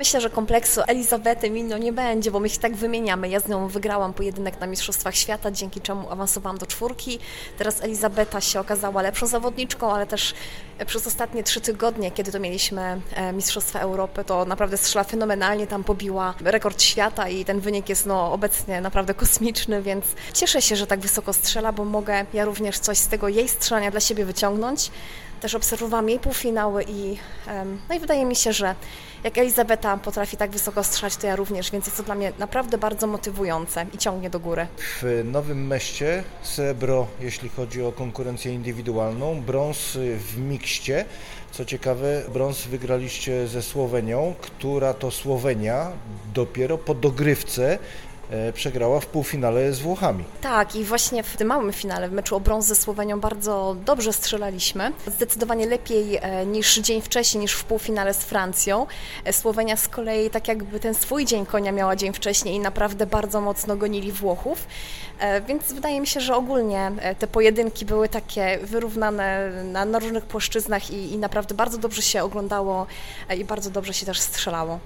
Myślę, że kompleksu Elizabety Minno nie będzie, bo my się tak wymieniamy. Ja z nią wygrałam pojedynek na Mistrzostwach Świata, dzięki czemu awansowałam do czwórki. Teraz Elizabeta się okazała lepszą zawodniczką, ale też przez ostatnie trzy tygodnie, kiedy to mieliśmy e, Mistrzostwa Europy, to naprawdę strzela fenomenalnie, tam pobiła rekord świata i ten wynik jest no, obecnie naprawdę kosmiczny, więc cieszę się, że tak wysoko strzela, bo mogę ja również coś z tego jej strzelania dla siebie wyciągnąć. Też obserwowałam jej półfinały i, no i wydaje mi się, że jak Elizabeta potrafi tak wysoko strzelać, to ja również, więc jest to dla mnie naprawdę bardzo motywujące i ciągnie do góry. W Nowym Meście srebro, jeśli chodzi o konkurencję indywidualną, brąz w mikście. Co ciekawe, brąz wygraliście ze Słowenią, która to Słowenia dopiero po dogrywce przegrała w półfinale z Włochami. Tak, i właśnie w tym małym finale, w meczu o brąz ze Słowenią, bardzo dobrze strzelaliśmy. Zdecydowanie lepiej e, niż dzień wcześniej, niż w półfinale z Francją. E, Słowenia z kolei, tak jakby ten swój dzień konia miała dzień wcześniej i naprawdę bardzo mocno gonili Włochów. Więc wydaje mi się, że ogólnie te pojedynki były takie wyrównane na, na różnych płaszczyznach i, i naprawdę bardzo dobrze się oglądało i bardzo dobrze się też strzelało.